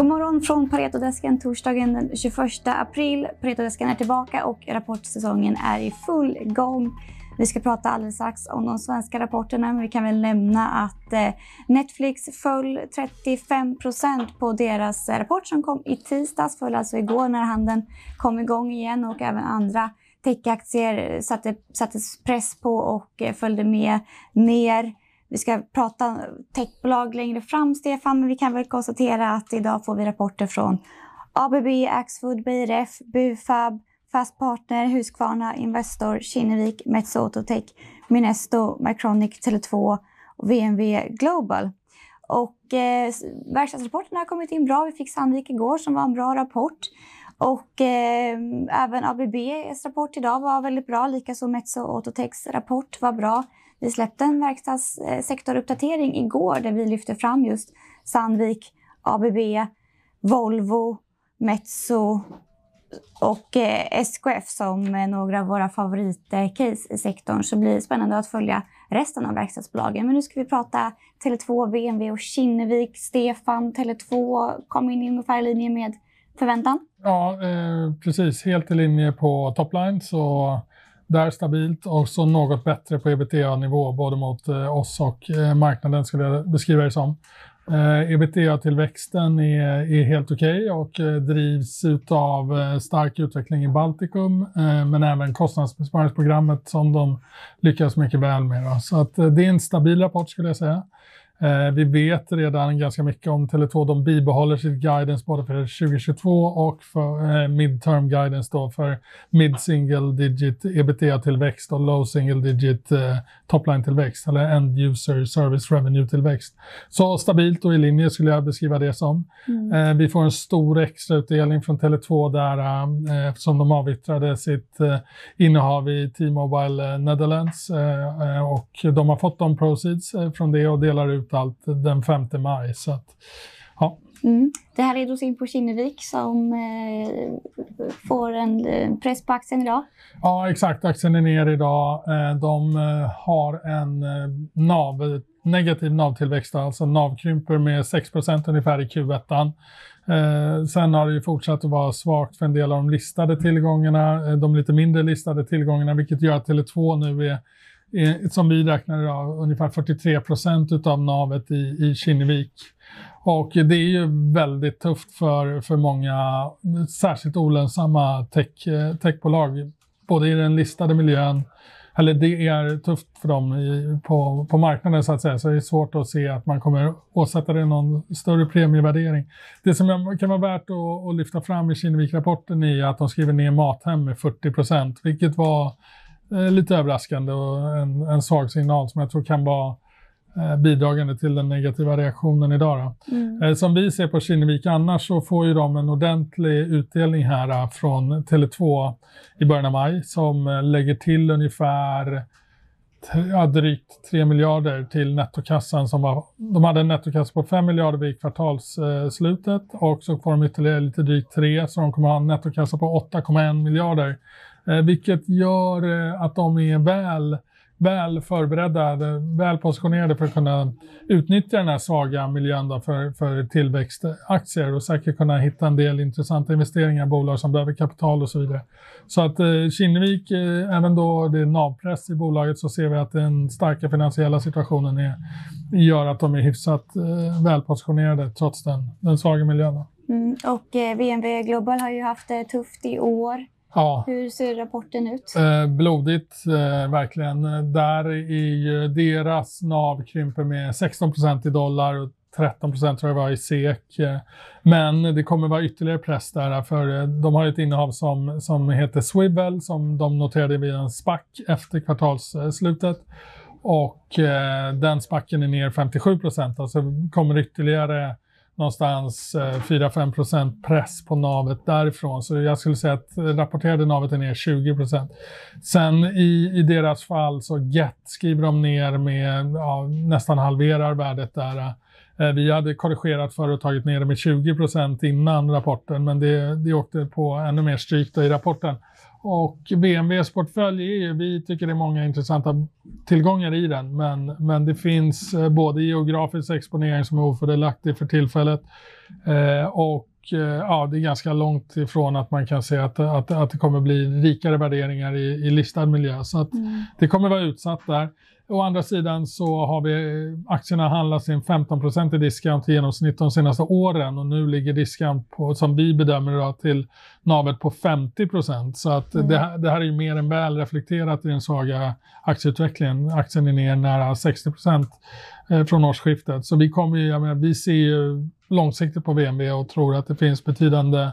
God morgon från Paretodesken torsdagen den 21 april. Paretodesken är tillbaka och rapportsäsongen är i full gång. Vi ska prata alldeles strax om de svenska rapporterna, men vi kan väl nämna att eh, Netflix föll 35 procent på deras eh, rapport som kom i tisdags, föll alltså igår när handeln kom igång igen och även andra techaktier eh, satte, sattes press på och följde med ner. Vi ska prata techbolag längre fram, Stefan, men vi kan väl konstatera att idag får vi rapporter från ABB, Axfood, BRF, Bufab, Fastpartner, Husqvarna, Investor, Kinnevik, Metso Autotech, Minesto, Mycronic, Tele2 och VNV Global. Och eh, verkstadsrapporterna har kommit in bra. Vi fick Sandvik igår som var en bra rapport. Och eh, även ABBs rapport idag var väldigt bra. Likaså Metso Autotechs rapport var bra. Vi släppte en verkstadssektoruppdatering igår där vi lyfte fram just Sandvik, ABB, Volvo, Metso och eh, SKF som några av våra favoritcase i sektorn. Så det blir spännande att följa resten av verkstadsbolagen. Men nu ska vi prata Tele2, BMW och Kinnevik. Stefan, Tele2 kom in ungefär i linje med förväntan. Ja, eh, precis. Helt i linje på topline. Så där stabilt och så något bättre på ebitda-nivå både mot eh, oss och eh, marknaden skulle jag beskriva det som. Eh, ebitda-tillväxten är, är helt okej okay och eh, drivs av eh, stark utveckling i Baltikum eh, men även kostnadsbesparingsprogrammet som de lyckas mycket väl med. Då. Så att, eh, det är en stabil rapport skulle jag säga. Eh, vi vet redan ganska mycket om Tele2. De bibehåller sitt guidance både för 2022 och för eh, midterm guidance då för mid single digit ebitda-tillväxt och low single digit eh, topline-tillväxt eller end user service revenue-tillväxt. Så stabilt och i linje skulle jag beskriva det som. Mm. Eh, vi får en stor extrautdelning från Tele2 där eh, eftersom de avyttrade sitt eh, innehav i T-Mobile Netherlands eh, och de har fått de proceeds från det och delar ut ut allt den 5 maj. Så att, ja. Mm. Det här leder oss in på Kinnevik som eh, får en eh, press på aktien idag. Ja, exakt. Aktien är ner idag. Eh, de eh, har en NAV, negativ NAV-tillväxt, alltså NAV krymper med 6% ungefär i Q1. Eh, sen har det ju fortsatt att vara svagt för en del av de listade tillgångarna, de lite mindre listade tillgångarna, vilket gör att Tele2 nu är Eh, som vi räknar idag, ungefär 43 procent av navet i, i Kinnevik. Och det är ju väldigt tufft för, för många, särskilt olönsamma tech, eh, techbolag, både i den listade miljön, eller det är tufft för dem i, på, på marknaden så att säga, så det är svårt att se att man kommer åsätta det någon större premievärdering. Det som kan vara värt att, att lyfta fram i Kinnevik-rapporten är att de skriver ner Mathem med 40 procent, vilket var eh, lite överraskande och en, en svag signal som jag tror kan vara eh, bidragande till den negativa reaktionen idag. Mm. Eh, som vi ser på Kinnevik annars så får ju de en ordentlig utdelning här eh, från Tele2 i början av maj som eh, lägger till ungefär ja, drygt 3 miljarder till nettokassan som var, de hade en nettokassa på 5 miljarder vid kvartalsslutet och så får de ytterligare lite drygt 3 så de kommer ha en nettokassa på 8,1 miljarder Eh, vilket gör eh, att de är väl, väl förberedda, eh, väl positionerade för att kunna utnyttja den här svaga miljön för, för tillväxtaktier och säkert kunna hitta en del intressanta investeringar i bolag som behöver kapital och så vidare. Så att eh, Kinnevik, eh, även då det är navpress i bolaget så ser vi att den starka finansiella situationen är, gör att de är hyfsat eh, välpositionerade trots den, den svaga miljön. Mm, och eh, VNV Global har ju haft det tufft i år. Ja. Hur ser rapporten ut? Eh, blodigt, eh, verkligen. Där i deras NAV krymper med 16 procent i dollar och 13 procent tror jag var i SEK. Men det kommer vara ytterligare press där, för de har ett innehav som, som heter Swivel, som de noterade vid en SPAC efter kvartalsslutet. Och eh, den spacken är ner 57 procent, alltså kommer ytterligare någonstans eh, 4-5 procent press på navet därifrån. Så jag skulle säga att rapporterade navet är ner 20 procent. Sen i, i deras fall så Get skriver de ner med ja, nästan halverar värdet där. Eh, vi hade korrigerat för och tagit ner det med 20 procent innan rapporten, men det, det åkte på ännu mer stryk i rapporten. Och BMWs portfölj är ju, vi tycker det är många intressanta tillgångar i den, men, men det finns eh, både geografisk exponering som är ofördelaktig för tillfället eh, och eh, ja, det är ganska långt ifrån att man kan se att, att, att det kommer bli rikare värderingar i, i listad miljö. Så att mm. det kommer vara utsatt där. Å andra sidan så har vi aktierna handlats i en 15% i discount i genomsnitt de senaste åren och nu ligger discount på, som vi bedömer det, till navet på 50% Så att mm. det, det, här är ju mer än väl reflekterat i den svaga aktieutvecklingen. Aktien är ner nära 60 eh, från årsskiftet. Så vi, kommer ju, menar, vi ser ju långsiktigt på VNV och tror att det finns betydande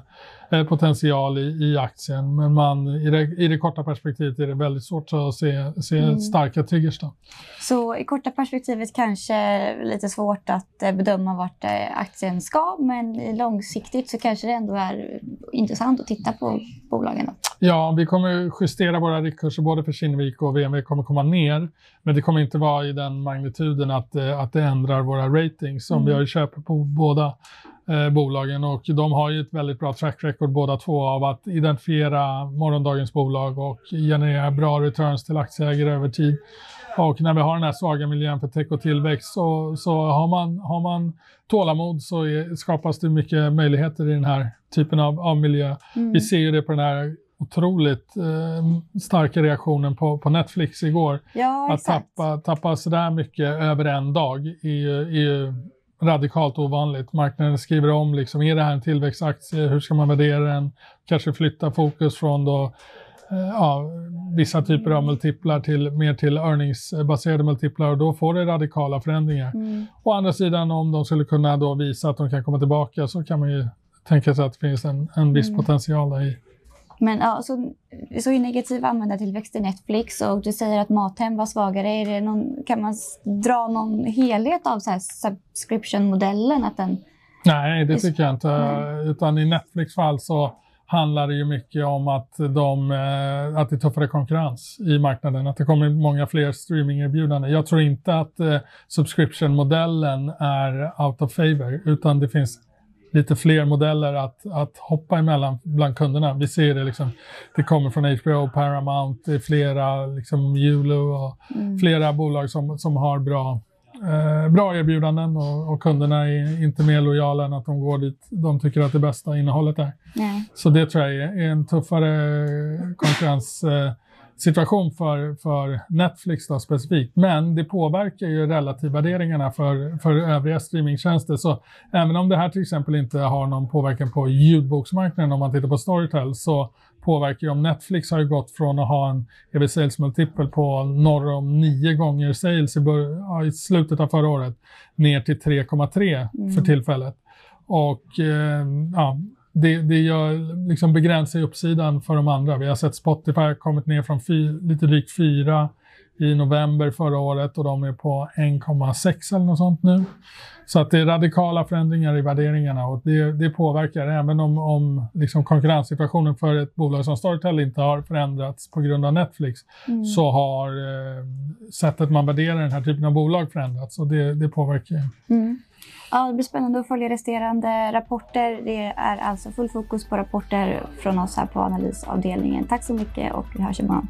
Eh, potential i, i aktien. Men man, i, det, i det korta perspektivet är det väldigt svårt att se, se mm. starka triggers. Då. Så i korta perspektivet kanske lite svårt att eh, bedöma vart eh, aktien ska, men långsiktigt så kanske det ändå är intressant att titta på bolagen. Då. Ja, vi kommer justera våra riktkurser både för Kinnevik och VNV kommer komma ner. Men det kommer inte vara i den magnituden att, att det ändrar våra ratings. Som mm. vi har ju köpt på båda eh, bolagen och de har ju ett väldigt bra track record båda två av att identifiera morgondagens bolag och generera bra returns till aktieägare över tid. Och när vi har den här svaga miljön för tech och tillväxt så, så har, man, har man tålamod så är, skapas det mycket möjligheter i den här typen av, av miljö. Mm. Vi ser ju det på den här otroligt eh, starka reaktionen på, på Netflix igår. Ja, att tappa, tappa sådär mycket över en dag är ju, är ju radikalt ovanligt. Marknaden skriver om, liksom, är det här en tillväxtaktie? Hur ska man värdera den? Kanske flytta fokus från då, eh, ja, vissa typer av multiplar till mer till earningsbaserade multiplar och då får det radikala förändringar. Mm. Å andra sidan om de skulle kunna då visa att de kan komma tillbaka så kan man ju tänka sig att det finns en, en viss mm. potential där i. Men ja, så, så är negativ användartillväxt i Netflix och du säger att Mathem var svagare. Är det någon, kan man dra någon helhet av så här subscription-modellen? Att den Nej, det tycker jag inte. Nej. Utan i Netflix fall så handlar det ju mycket om att, de, eh, att det är tuffare konkurrens i marknaden, att det kommer många fler streamingerbjudanden. Jag tror inte att eh, subscription-modellen är out of favor, utan det finns lite fler modeller att, att hoppa emellan bland kunderna. Vi ser det liksom, det kommer från HBO, Paramount, det är flera, liksom Hulu och mm. flera bolag som, som har bra, eh, bra erbjudanden och, och, kunderna är inte mer lojala än att de går dit de tycker att det bästa innehållet är. Nej. Så det tror jag är, är en tuffare konkurrens eh, situation för, för Netflix då specifikt. Men det påverkar ju relativvärderingarna för, för övriga streamingtjänster. Så även om det här till exempel inte har någon påverkan på ljudboksmarknaden om man tittar på Storytel så påverkar ju om Netflix har gått från att ha en EV sales multiple på norr om nio gånger sales i, i slutet av förra året ner till 3,3 mm. för tillfället. Och eh, ja, det, det gör, liksom begränsar uppsidan för de andra. Vi har sett Spotify kommit ner från fy, lite drygt 4 i november förra året och de är på 1,6 eller något sånt nu. Så att det är radikala förändringar i värderingarna och det, det påverkar även om, om liksom konkurrenssituationen för ett bolag som Storytel inte har förändrats på grund av Netflix mm. så har eh, sättet man värderar den här typen av bolag förändrats och det, det påverkar. Mm. Ja, det blir spännande att följa resterande rapporter. Det är alltså full fokus på rapporter från oss här på analysavdelningen. Tack så mycket och vi hörs imorgon.